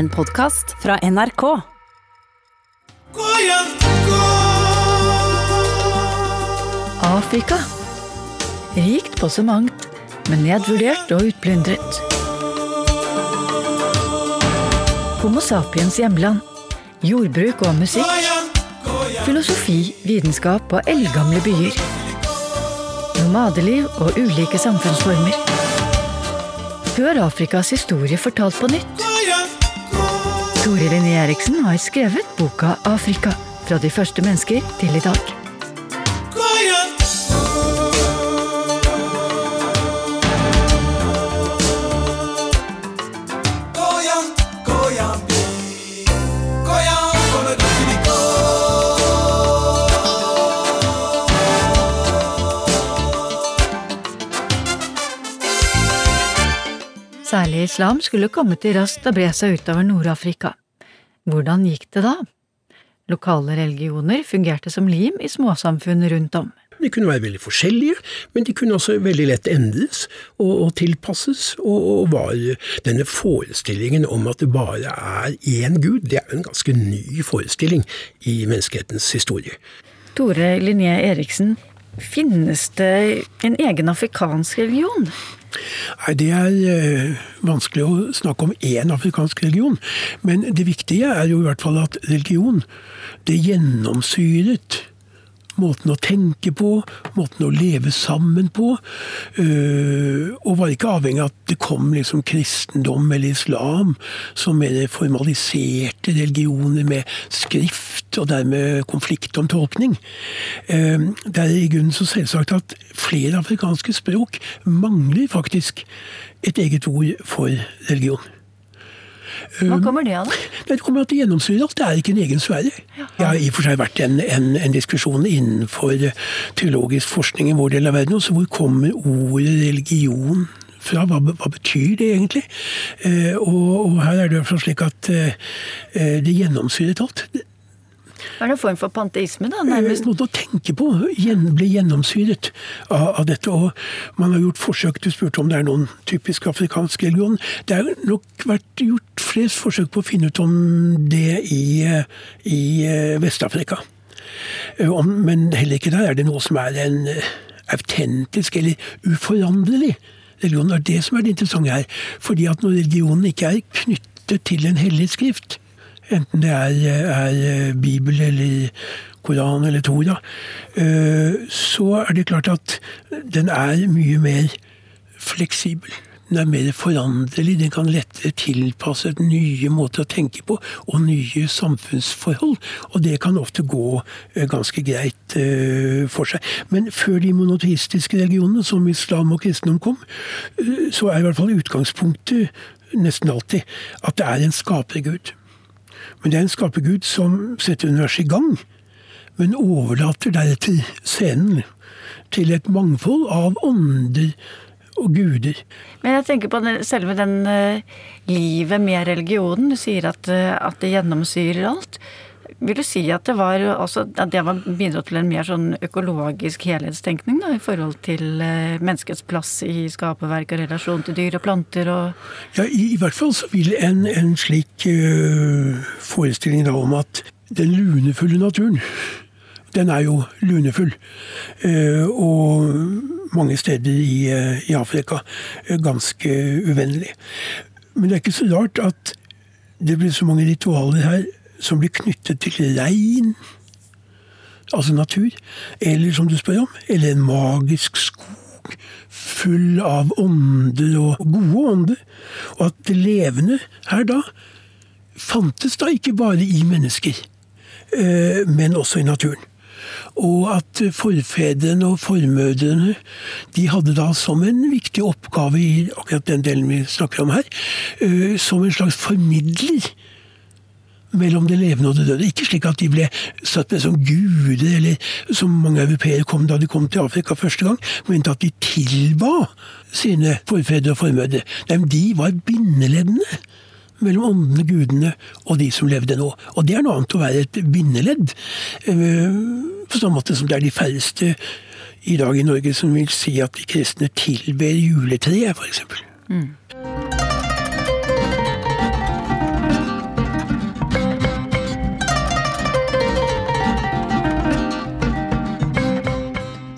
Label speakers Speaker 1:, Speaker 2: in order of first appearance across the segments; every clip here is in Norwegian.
Speaker 1: En podkast fra NRK.
Speaker 2: Afrika. Rikt på så mangt, men nedvurdert og utplyndret. Homo sapiens hjemland. Jordbruk og musikk. Filosofi, vitenskap og eldgamle byer. Nomadeliv og ulike samfunnsformer. Hør Afrikas historie fortalt på nytt. Tore Linné Eriksen har skrevet boka Afrika. Fra de første mennesker til i dag. Særlig islam skulle komme til raskt og bre seg utover Nord-Afrika. Hvordan gikk det da? Lokale religioner fungerte som lim i småsamfunn rundt om.
Speaker 3: De kunne være veldig forskjellige, men de kunne også veldig lett endres og, og tilpasses. Og, og, var denne forestillingen om at det bare er én gud, det er en ganske ny forestilling i menneskehetens historie.
Speaker 2: Tore Linné Eriksen, finnes det en egen afrikansk religion?
Speaker 3: Nei, Det er øh, vanskelig å snakke om én afrikansk religion. Men det viktige er jo i hvert fall at religion, det gjennomsyret måten å tenke på, måten å leve sammen på. Øh, og var ikke avhengig av at det kom liksom kristendom eller islam som mer formaliserte religioner med skrift, og dermed konflikt om tolkning. Øh, det er i grunnen så selvsagt at flere afrikanske språk mangler faktisk et eget ord for religion.
Speaker 2: Hva kommer det av, da?
Speaker 3: Det kommer til å gjennomsyre alt. Det er ikke en egen sfære. Det har i og for seg vært en, en, en diskusjon innenfor teologisk forskning i vår del av verden også. Hvor kommer ordet religion fra? Hva, hva betyr det egentlig? Eh, og, og, her er det slik at eh, det gjennomsyret alt.
Speaker 2: Er det en form for panteisme, da? Nærmest?
Speaker 3: Noe å tenke på ble gjennomsyret av, av, dette. Og man har gjort forsøk Du spurte om det er noen typisk afrikansk religion. Det har nok vært gjort flest forsøk på å finne ut om det i, i Vest-Afrika. Men heller ikke der er det noe som er en autentisk eller uforanderlig religion. Det er det som er det interessante her. Fordi at når religionen ikke er knyttet til en hellig skrift, enten det er, er Bibel eller Koran eller Tora, så er det klart at den er mye mer fleksibel. Den er mer foranderlig, den kan lettere tilpasse nye måter å tenke på, og nye samfunnsforhold. Og det kan ofte gå ganske greit for seg. Men før de monoteistiske religionene, som islam og kristendom kom, så er i hvert fall utgangspunktet nesten alltid at det er en skapergud. Men det er en skapergud som setter universet i gang, men overlater deretter scenen til et mangfold av ånder og guder.
Speaker 2: Men jeg tenker på den, selve den uh, livet med religionen. Du sier at, uh, at, det gjennomsyrer alt. Vil du si at det var, også, at det var bidro til en mer sånn økologisk helhetstenkning da, i forhold til uh, menneskets plass i skaperverk og relasjon til dyr og planter og
Speaker 3: Ja, i, i hvert fall så vil en, en slik forestilling da om at den lunefulle naturen den er jo lunefull. Og mange steder i, Afrika ganske uvennlig. Men det er ikke så rart at det blir så mange ritualer her som blir knyttet til regn, altså natur, eller som du spør om, eller en magisk skog full av ånder og gode ånder. Og at det levende her da fantes da ikke bare i mennesker, men også i naturen. Og at forfedrene og formødrene de hadde da som en viktig oppgave i akkurat den delen vi snakker om her, som en slags formidler mellom det levende og det døde. Ikke slik at de ble satt med som guder, eller som mange europeere kom da de kom til Afrika første gang, men at de tilba sine forfedre og formødre. De var bindeleddene mellom åndene, gudene og de som levde nå. Og det er noe annet å være et bindeledd. På samme måte som det er de færreste i dag i Norge som vil si at de kristne tilber juletreet, f.eks. Mm.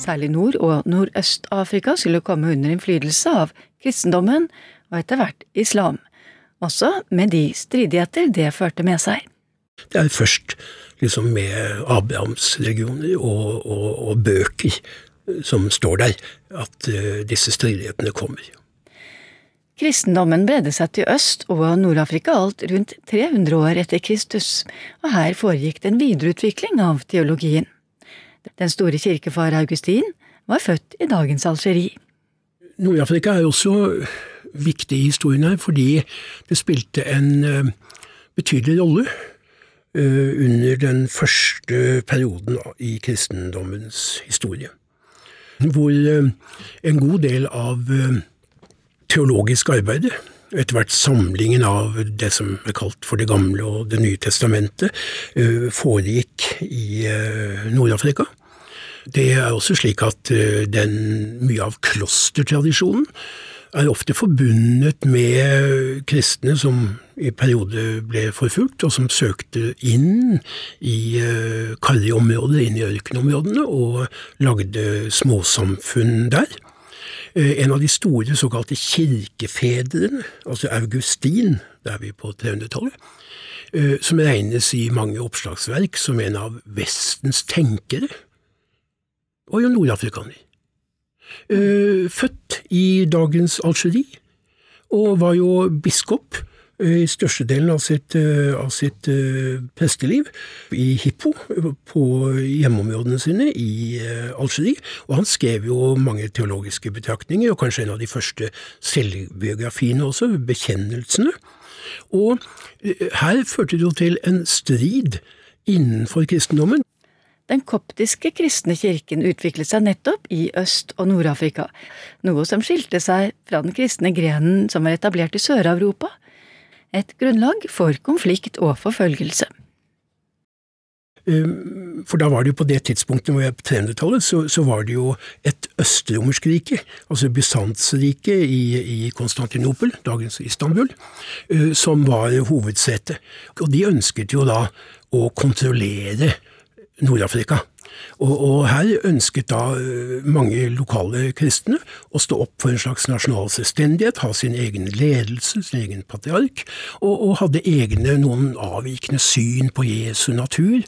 Speaker 2: Særlig Nord- og Nordøst-Afrika skulle komme under innflytelse av kristendommen og etter hvert islam, også med de stridigheter det førte med seg.
Speaker 4: Det er først liksom med Abrahamsregioner og, og, og bøker som står der, at uh, disse stridighetene kommer.
Speaker 2: Kristendommen bredde seg til Øst- og Nord-Afrika alt rundt 300 år etter Kristus, og her foregikk det en videreutvikling av teologien. Den store kirkefar Augustin var født i dagens Algerie.
Speaker 4: Nord-Afrika er også viktig i historien her, fordi det spilte en uh, betydelig rolle uh, under den første perioden i kristendommens historie hvor eh, en god del av eh, teologisk arbeid, etter hvert samlingen av det som er kalt for Det gamle og Det nye testamentet, eh, foregikk i Nord-Afrika. Det er også slik at den, mye av klostertradisjonen er ofte forbundet med kristne som i perioder ble forfulgt, og som søkte inn i karrige områder, inn i ørkenområdene, og lagde småsamfunn der. Uh, en av de store såkalte kirkefedrene, altså Augustin, det er vi på 300-tallet, uh, som regnes i mange oppslagsverk som en av Vestens tenkere, var jo nordafrikaner. Eh, født i dagens Algerie, og var jo biskop eh, i størstedelen av sitt, eh, av sitt presteliv i Hippo, på hjemmeområdene sine i Algerie. Og han skrev jo mange teologiske betraktninger, og kanskje en av de første selvbiografiene også, bekjennelsene. Og her førte det jo til en strid innenfor kristendommen.
Speaker 2: Den koptiske kristne kirken utviklet seg nettopp i Øst- og Nord-Afrika, noe som skilte seg fra den kristne grenen som var etablert i Sør-Europa, et grunnlag for konflikt og forfølgelse.
Speaker 4: Ehm, for da var det jo på det tidspunktet, hvor jeg på 300-tallet, så, så, var det jo et østromersk rike, altså Bysantsriket i, i Konstantinopel, dagens Istanbul, eh, som var hovedsetet. Og de ønsket jo da å kontrollere Nord-Afrika. Og, og, her ønsket da eh, mange lokale kristne å stå opp for en slags nasjonal selvstendighet, ha sin egen ledelse, sin egen patriark, og, og hadde egne, noen avvikende syn på Jesu natur.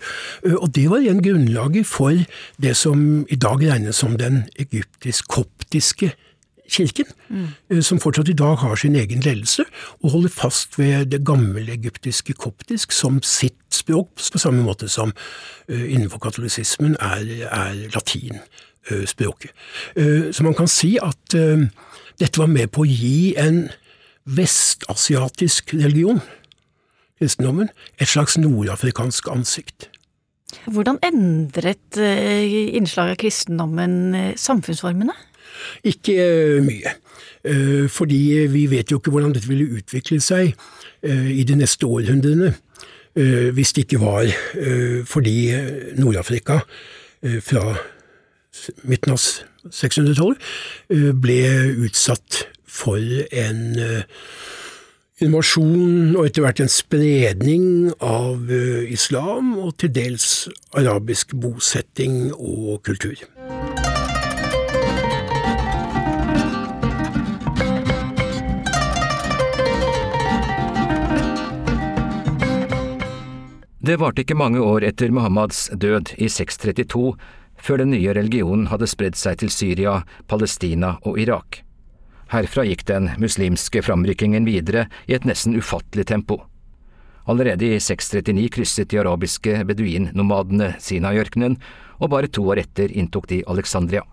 Speaker 4: Eh, og det var igjen grunnlaget for det som i dag regnes som den egyptisk-koptiske kirken, mm. som fortsatt i dag har sin egen ledelse, og holder fast ved det gamle egyptiske koptisk som sitt språk, på samme måte som uh, innenfor katolisismen er, er latinspråket. Uh, så man kan si at dette var med på å gi en vestasiatisk religion, kristendommen, et slags nordafrikansk ansikt.
Speaker 2: Hvordan endret innslaget av kristendommen samfunnsformene?
Speaker 4: Ikke eh, mye. Eh, fordi vi vet jo ikke hvordan dette ville utvikle seg eh, i de neste århundrene. Hvis det ikke var fordi Nord-Afrika fra midten av 600-tallet ble utsatt for en invasjon og etter hvert en spredning av islam og til dels arabisk bosetting og kultur.
Speaker 5: Det varte ikke mange år etter Muhammads død i 632 før den nye religionen hadde spredd seg til Syria, Palestina og Irak. Herfra gikk den muslimske framrykkingen videre i et nesten ufattelig tempo. Allerede i 639 krysset de arabiske beduinnomadene Sinai-ørkenen, og bare to år etter inntok de Alexandria.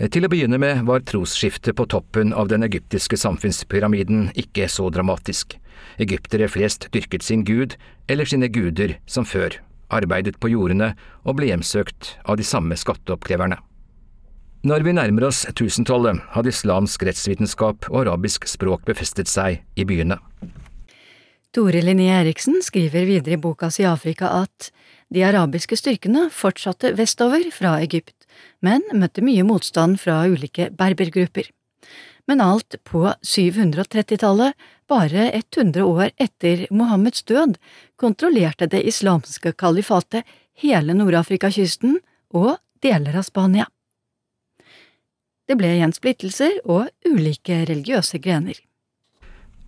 Speaker 5: Til å begynne med var trosskiftet på toppen av den egyptiske samfunnspyramiden ikke så dramatisk. Egyptere flest dyrket sin gud, eller sine guder, som før, arbeidet på jordene og ble hjemsøkt av de samme skatteoppkreverne. Når vi nærmer oss tusentallet, hadde islamsk rettsvitenskap og arabisk språk befestet seg i byene.
Speaker 2: Tore Linné Eriksen skriver videre i boka si Afrika at de arabiske styrkene fortsatte vestover fra Egypt, men møtte mye motstand fra ulike berbergrupper men alt på 730-tallet, bare 100 år etter Mohammeds død, kontrollerte det islamske kalifatet hele Nord-Afrikakysten og deler av Spania. Det ble igjen splittelser og ulike religiøse grener.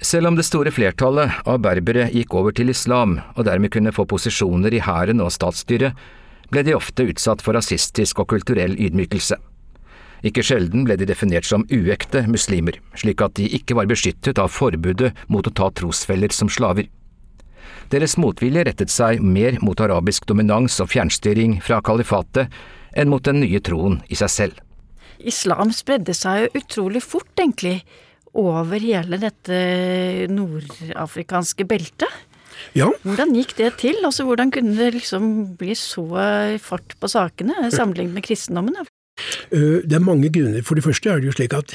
Speaker 5: Selv om det store flertallet av berbere gikk over til islam og dermed kunne få posisjoner i hæren og statsstyret, ble de ofte utsatt for rasistisk og kulturell ydmykelse. Ikke sjelden ble de definert som uekte muslimer, slik at de ikke var beskyttet av forbudet mot å ta trosfeller som slaver. Deres motvilje rettet seg mer mot arabisk dominans og fjernstyring fra kalifatet enn mot den nye troen i seg selv.
Speaker 2: Islam spredde seg jo utrolig fort, egentlig, over hele dette nordafrikanske beltet.
Speaker 4: Ja,
Speaker 2: Hvordan gikk det til? Altså, hvordan kunne det liksom bli så fart på sakene sammenlignet med kristendommen? da?
Speaker 4: øh, det er mange grunner. For det første er det jo slik at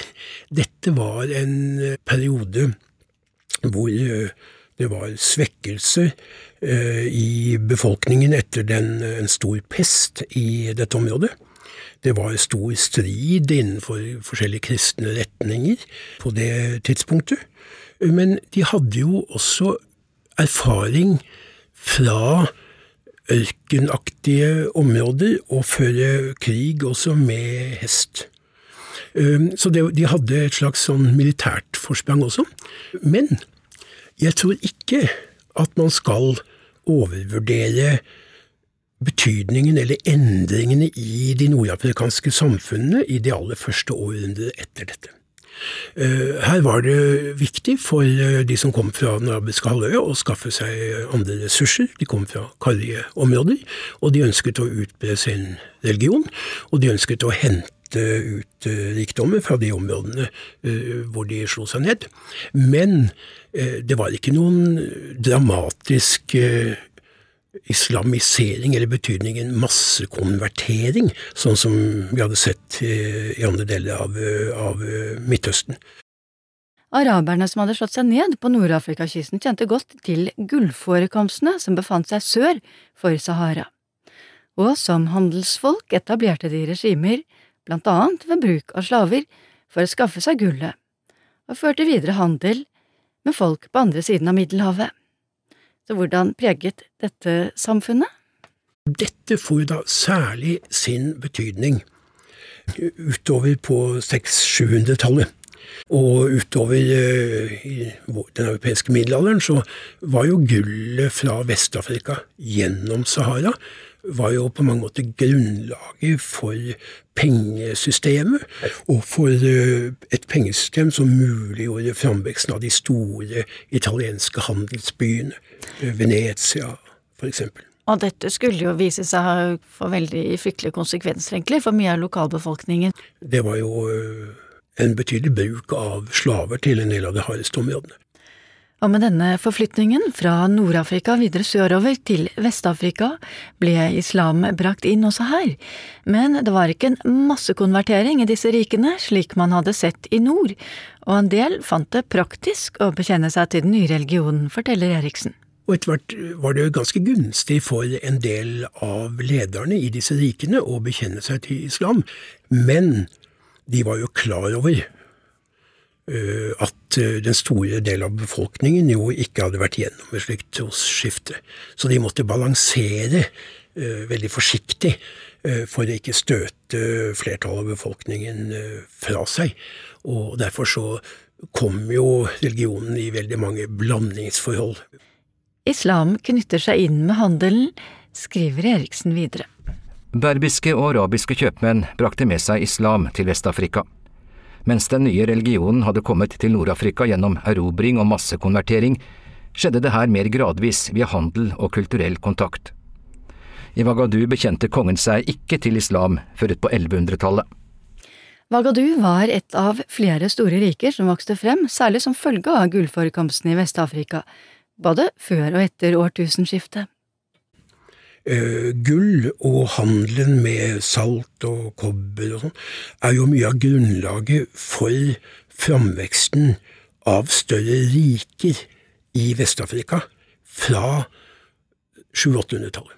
Speaker 4: dette var en periode hvor øh, det var svekkelse øh, i befolkningen etter den, en stor pest i dette området. Det var stor strid innenfor forskjellige kristne retninger på det tidspunktet. Men de hadde jo også erfaring fra ørkenaktige områder og føre krig også med hest. Um, Så de hadde et slags sånn militært forsprang også. Men jeg tror ikke at man skal overvurdere betydningen eller endringene i de nordafrikanske samfunnene i de aller første århundrene etter dette. Eh, Her var det viktig for eh, de som kom fra den arabiske halvøya å skaffe seg andre ressurser. De kom fra karrige områder, og de ønsket å utbre sin religion. Og de ønsket å hente ut eh, rikdommer fra de områdene hvor de slo seg ned. Men det var ikke noen dramatisk islamisering, eller betydningen massekonvertering, sånn som vi hadde sett eh, i andre deler av, eh, av eh, Midtøsten.
Speaker 2: Araberne som hadde slått seg ned på Nord-Afrikakysten, kjente godt til gullforekomstene som befant seg sør for Sahara. Og som handelsfolk etablerte de regimer, blant annet ved bruk av slaver, for å skaffe seg gullet, og førte videre handel med folk på andre siden av Middelhavet. Så hvordan preget dette samfunnet?
Speaker 4: Dette får da særlig sin betydning utover på 600-700-tallet. Og utover eh, i den europeiske middelalderen så var jo gullet fra Vest-Afrika gjennom Sahara var jo på mange måter grunnlaget for pengesystemet, og for eh, et pengesystem som muliggjorde framveksten av de store italienske handelsbyene, eh, Venezia for eksempel.
Speaker 2: Og dette skulle jo vise seg å få veldig fryktelige konsekvenser, egentlig, for mye av lokalbefolkningen.
Speaker 4: Det var jo eh, en betydelig bruk av slaver til en del av de hardeste områdene.
Speaker 2: Og med denne forflytningen fra Nord-Afrika videre sørover til Vest-Afrika ble islam brakt inn også her, men det var ikke en massekonvertering i disse rikene slik man hadde sett i nord, og en del fant det praktisk å bekjenne seg til den nye religionen, forteller Eriksen.
Speaker 4: Og etter hvert var det jo ganske gunstig for en del av lederne i disse rikene å bekjenne seg til islam, men de var jo klar over at eh, den store del av befolkningen jo ikke hadde vært gjennom et slikt trosskifte. Så de måtte balansere eh, veldig forsiktig eh, for å ikke støte flertallet av befolkningen eh, fra seg. Og derfor så kom jo religionen i veldig mange blandingsforhold.
Speaker 2: Islam knytter seg inn med handelen, skriver Eriksen videre.
Speaker 5: Berbiske og arabiske kjøpmenn brakte med seg islam til Vest-Afrika. Mens den nye religionen hadde kommet til Nord-Afrika gjennom erobring og massekonvertering, skjedde det her mer gradvis via handel og kulturell kontakt. I Wagadu bekjente kongen seg ikke til islam før utpå 1100-tallet.
Speaker 2: Wagadu var et av flere store riker som vokste frem, særlig som følge av gullforekomstene i Vest-Afrika, både før og etter årtusenskiftet.
Speaker 4: Eh, gull og handelen med salt og kobber og sånn er jo mye av grunnlaget for framveksten av større riker i Vest-Afrika fra 700-800-tallet.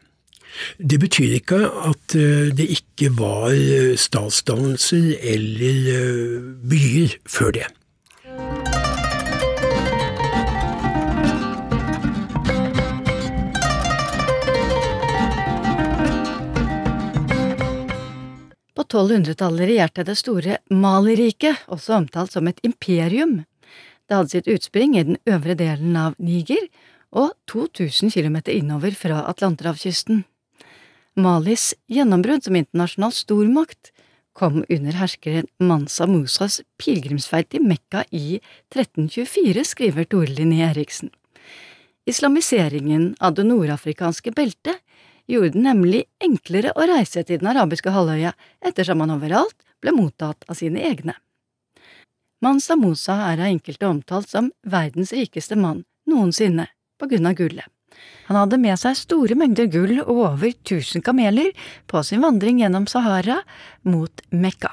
Speaker 4: Det betyr ikke at eh, det ikke var eh, statsdannelser eller byer før det.
Speaker 2: 1200-tallet regjerte det store Mali-riket, også omtalt som et imperium. Det hadde sitt utspring i den øvre delen av Niger og 2000 km innover fra Atlanterhavskysten. Malis gjennombrudd som internasjonal stormakt kom under herskeren Mansa Musas pilegrimsferd til Mekka i 1324, skriver Tore Linné Eriksen. Islamiseringen av det nordafrikanske beltet gjorde det nemlig enklere å reise til den arabiske halvøya, ettersom han overalt ble mottatt av sine egne. Mansa Musa er av enkelte omtalt som verdens rikeste mann noensinne, på grunn av gullet. Han hadde med seg store mengder gull og over tusen kameler på sin vandring gjennom Sahara mot Mekka.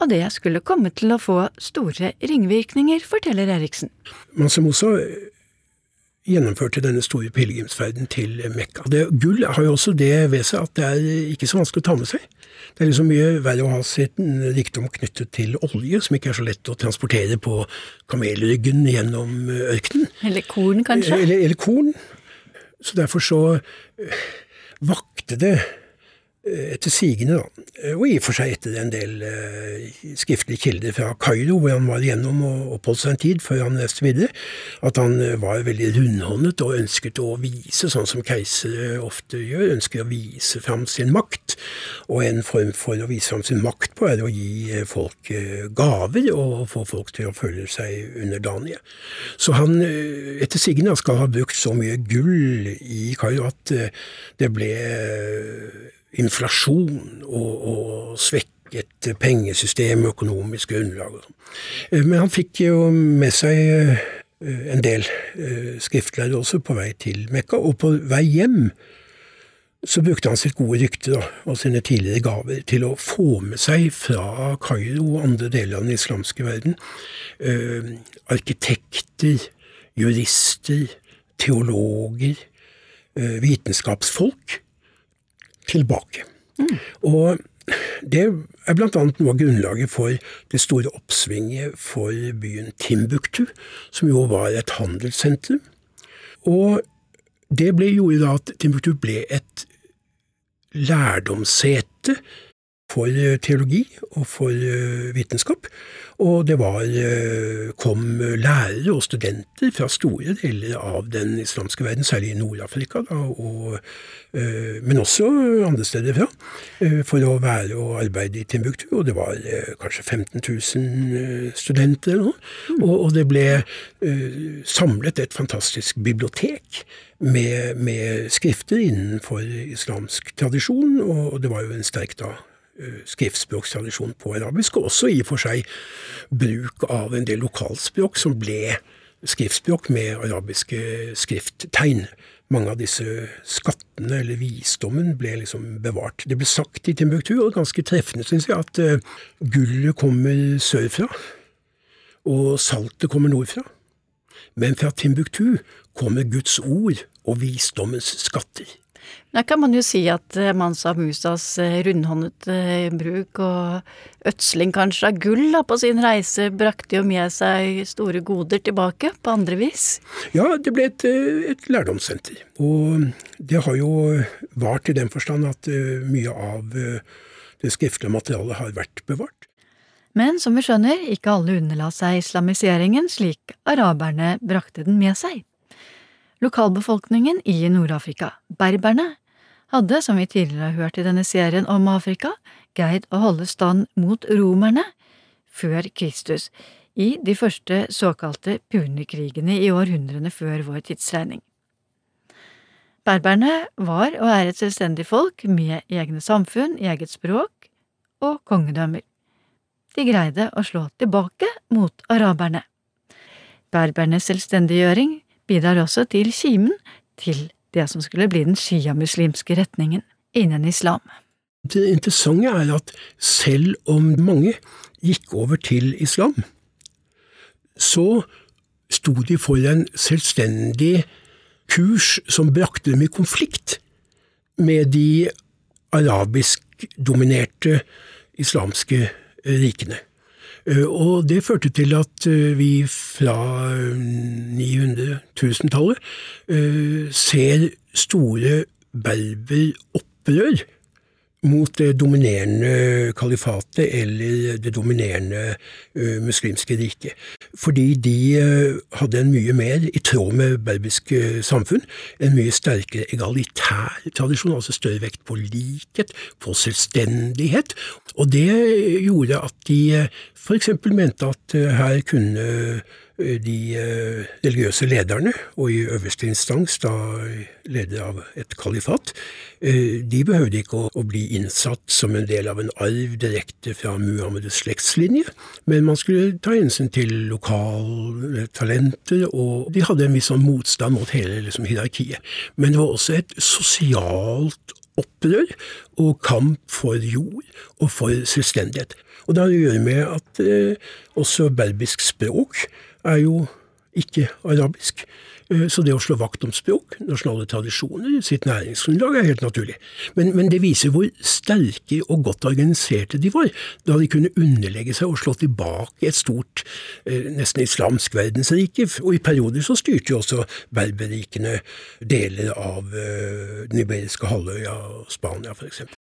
Speaker 2: Og det skulle komme til å få store ringvirkninger, forteller Eriksen.
Speaker 4: Mansa Musa gjennomførte denne store pilegrimsferden til Mekka. Det, gull har jo også det ved seg at det er ikke så vanskelig å ta med seg. Det er liksom mye verre å ha sin rikdom knyttet til olje, som ikke er så lett å transportere på kamelryggen gjennom ørkenen.
Speaker 6: Eller korn, kanskje?
Speaker 4: Eller, eller korn. Så derfor så vakte det etter sigende, da, eh, og i og for seg etter en del uh, skriftlige kilder fra Kairo, hvor han var igjennom og oppholdt seg en tid før han reiste videre, at han var veldig rundhåndet og ønsket å vise, sånn som keisere ofte gjør, ønsker å vise fram sin makt. Og en form for å vise fram sin makt på er å gi folk gaver og få folk til å føle seg underdanige. Så han, etter sigende, skal ha brukt så mye gull i Kairo at det ble inflasjon og, og svekket pengesystem, økonomisk grunnlag. Eh, men han fikk jo med seg eh, en del eh, skriftlærere også på vei til Mekka, og på vei hjem så brukte han sitt gode rykte da, og sine tidligere gaver til å få med seg fra Kairo og andre deler av den islamske verden eh, arkitekter, jurister, teologer, eh, vitenskapsfolk tilbake. Mm. Og det er annet noe av grunnlaget for det store oppsvinget for byen Timbuktu, som jo var et handelssentrum. Og det ble, gjorde da at Timbuktu ble et lærdomssete for eh, teologi og for eh, vitenskap. Og det var, eh, kom lærere og studenter fra store deler av den islamske verden, særlig i Nord-Afrika, men også andre steder fra, for å være og arbeide i Timbuktu. Og det var kanskje 15 000 studenter eller noe. Mm. Og, og det ble samlet et fantastisk bibliotek med, med skrifter innenfor islamsk tradisjon, og det var jo en sterk da Eh, skriftspråkstradisjon på arabisk, og også i og for seg bruk av en del lokalspråk som ble skriftspråk med arabiske skrifttegn. Mange av disse skattene, eller visdommen, ble liksom bevart. Det ble sagt i Timbuktu, og ganske treffende, syns jeg, at uh, gullet kommer sørfra, og saltet kommer nordfra. Men fra Timbuktu kommer Guds ord og visdommens skatter.
Speaker 6: Da kan man jo si at eh, Mansa Musas eh, rundhåndet eh, bruk og ødsling kanskje av gull da, på sin reise brakte jo med seg store goder tilbake på andre vis?
Speaker 4: Ja, det ble et, et lærdomssenter. Og det har jo vart i den forstand at mye av det skriftlige materialet har vært bevart.
Speaker 2: Men som vi skjønner, ikke alle underla seg islamiseringen slik araberne brakte den med seg. Lokalbefolkningen i Nord-Afrika, berberne, hadde, som vi tidligere har hørt i denne serien om Afrika, greid å holde stand mot romerne før Kristus, i de første såkalte punikrigene i århundrene før vår tidsregning. Berberne var og er et selvstendig folk med egne samfunn, eget språk og kongedømmer. De greide å slå tilbake mot araberne. Berbernes selvstendiggjøring bidrar også til kimen til det som skulle bli den sjiamuslimske retningen innen islam.
Speaker 4: Det interessante er at selv om mange gikk over til islam, så sto de for en selvstendig kurs som brakte dem i konflikt med de arabisk-dominerte islamske rikene. Eh, og det førte til at eh, vi fra 900-1000-tallet eh, ser store berberopprør
Speaker 3: mot det dominerende kalifatet eller det dominerende uh, muslimske riket. Fordi de uh, hadde en mye mer, i tråd med berbiske samfunn, en mye sterkere egalitær tradisjon, altså større vekt på likhet, på selvstendighet. Og det gjorde at de uh, f.eks. mente at her kunne Eh, de eh, religiøse lederne, og i øverste instans da leder av et kalifat, eh, de behøvde ikke å, bli innsatt som en del av en arv direkte fra Muhammeds slektslinje, men man skulle ta hensyn til lokale talenter, og de hadde en viss sånn motstand mot hele liksom, hierarkiet. Men det var også et sosialt opprør og kamp for jord og for selvstendighet. Og det har å gjøre med at eh, også berbisk språk er jo ikke arabisk. Eh, så det å slå vakt om språk, nasjonale tradisjoner, sitt næringsgrunnlag er helt naturlig. Men, men, det viser hvor sterke og godt organiserte de var, da de kunne underlegge seg og slå tilbake et stort, eh, nesten islamsk verdensrike. Og i perioder så styrte jo også berberrikene deler av eh, den iberiske halvøya, Spania f.eks.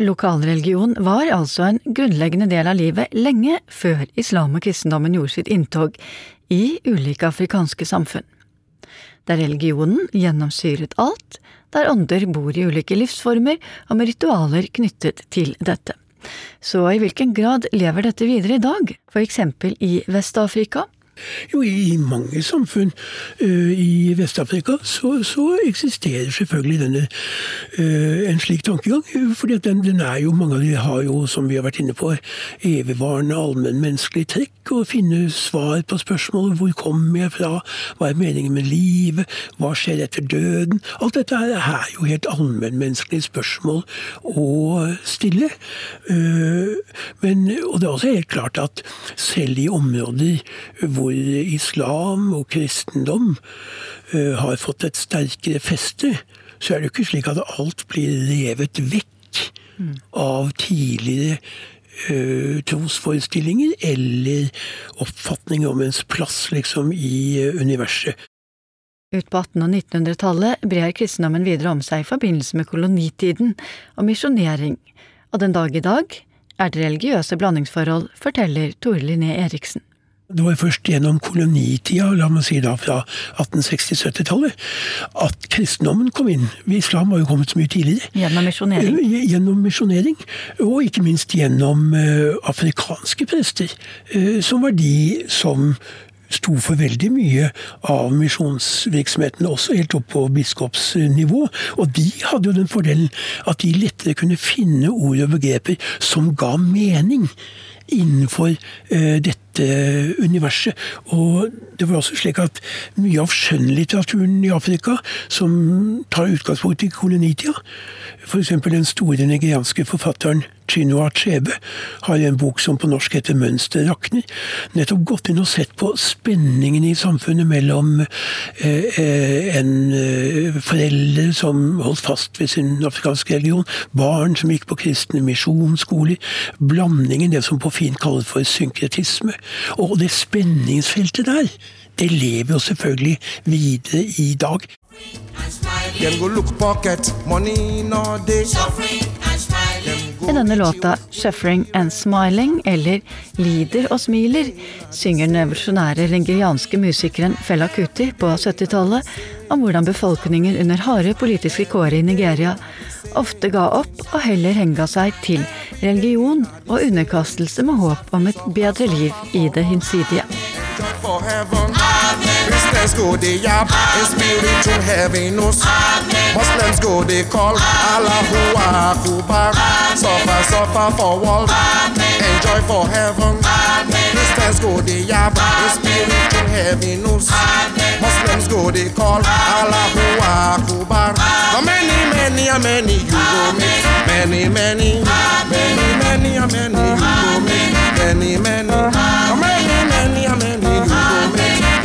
Speaker 2: lokalreligion var altså en grunnleggende del av livet lenge før islam og kristendommen gjorde sitt inntog i ulike afrikanske samfunn. Der religionen gjennomsyret alt, der ånder bor i ulike livsformer og med ritualer knyttet til dette. Så i hvilken grad lever dette videre i dag, for eksempel i Vest-Afrika,
Speaker 3: jo, i mange samfunn uh, i Vest-Afrika så, så, eksisterer selvfølgelig denne uh, en slik tankegang. fordi den, den, er jo, mange av de har jo, som vi har vært inne på, evigvarende allmennmenneskelige trekk. Å finne svar på spørsmålet hvor kommer jeg fra, hva er meningen med livet, hva skjer etter døden? Alt dette er, er jo helt allmennmenneskelige spørsmål å stille. Uh, men, og det er også helt klart at selv i områder hvor hvor islam og kristendom uh, har fått et sterkere feste, så er det jo ikke slik at alt blir revet vekk mm. av tidligere uh, trosforestillinger eller oppfatninger om ens plass liksom i uh, universet.
Speaker 2: Ut på 1800- og 1900-tallet brer kristendommen videre om seg i forbindelse med kolonitiden og misjonering, og den dag i dag er det religiøse blandingsforhold, forteller Tore Linné Eriksen.
Speaker 3: Det var først gjennom kolonitida, la meg si da fra 1860-70-tallet, at kristendommen kom inn. Islam var jo kommet så mye tidligere.
Speaker 7: Gjennom misjonering?
Speaker 3: Eh, gjennom misjonering. Og ikke minst gjennom uh, afrikanske prester, uh, som var de som sto for veldig mye av misjonsvirksomheten, også helt opp på biskopsnivå. Og de hadde jo den fordelen at de lettere kunne finne ord og begreper som ga mening innenfor eh, dette universet. Og det var også slik at mye av skjønnlitteraturen i Afrika, som tar utgangspunkt i kolonitida, f.eks. den store nigerianske forfatteren Chinua Achebe har en bok som på norsk heter 'Mønster rakner', nettopp gått inn og sett på spenningen i samfunnet mellom eh, eh, en eh, forelder som holdt fast ved sin afrikanske religion, barn som gikk på kristne misjonsskoler, blandingen, det som på fint kalles for synkretisme. Og det spenningsfeltet der, det lever jo selvfølgelig videre i dag.
Speaker 2: I denne låta 'Shuffering and Smiling', eller 'Lider og smiler', synger den evolusjonære lingerianske musikeren Fela Kuti på 70-tallet om hvordan befolkningen under harde politiske kår i Nigeria ofte ga opp og heller henga seg til religion og underkastelse med håp om et bedre liv i det hinsidige. Christians go they yap in spiritual heaviness. Muslims go they call Allahu Akbar. Suffer, suffer for world. Enjoy for heaven. Christians go they yap in spiritual heaviness. Muslims go they call Allahu Akbar. How many, many, how many you go make? Many, many, many, many, how many you go make? Many, many. Ah,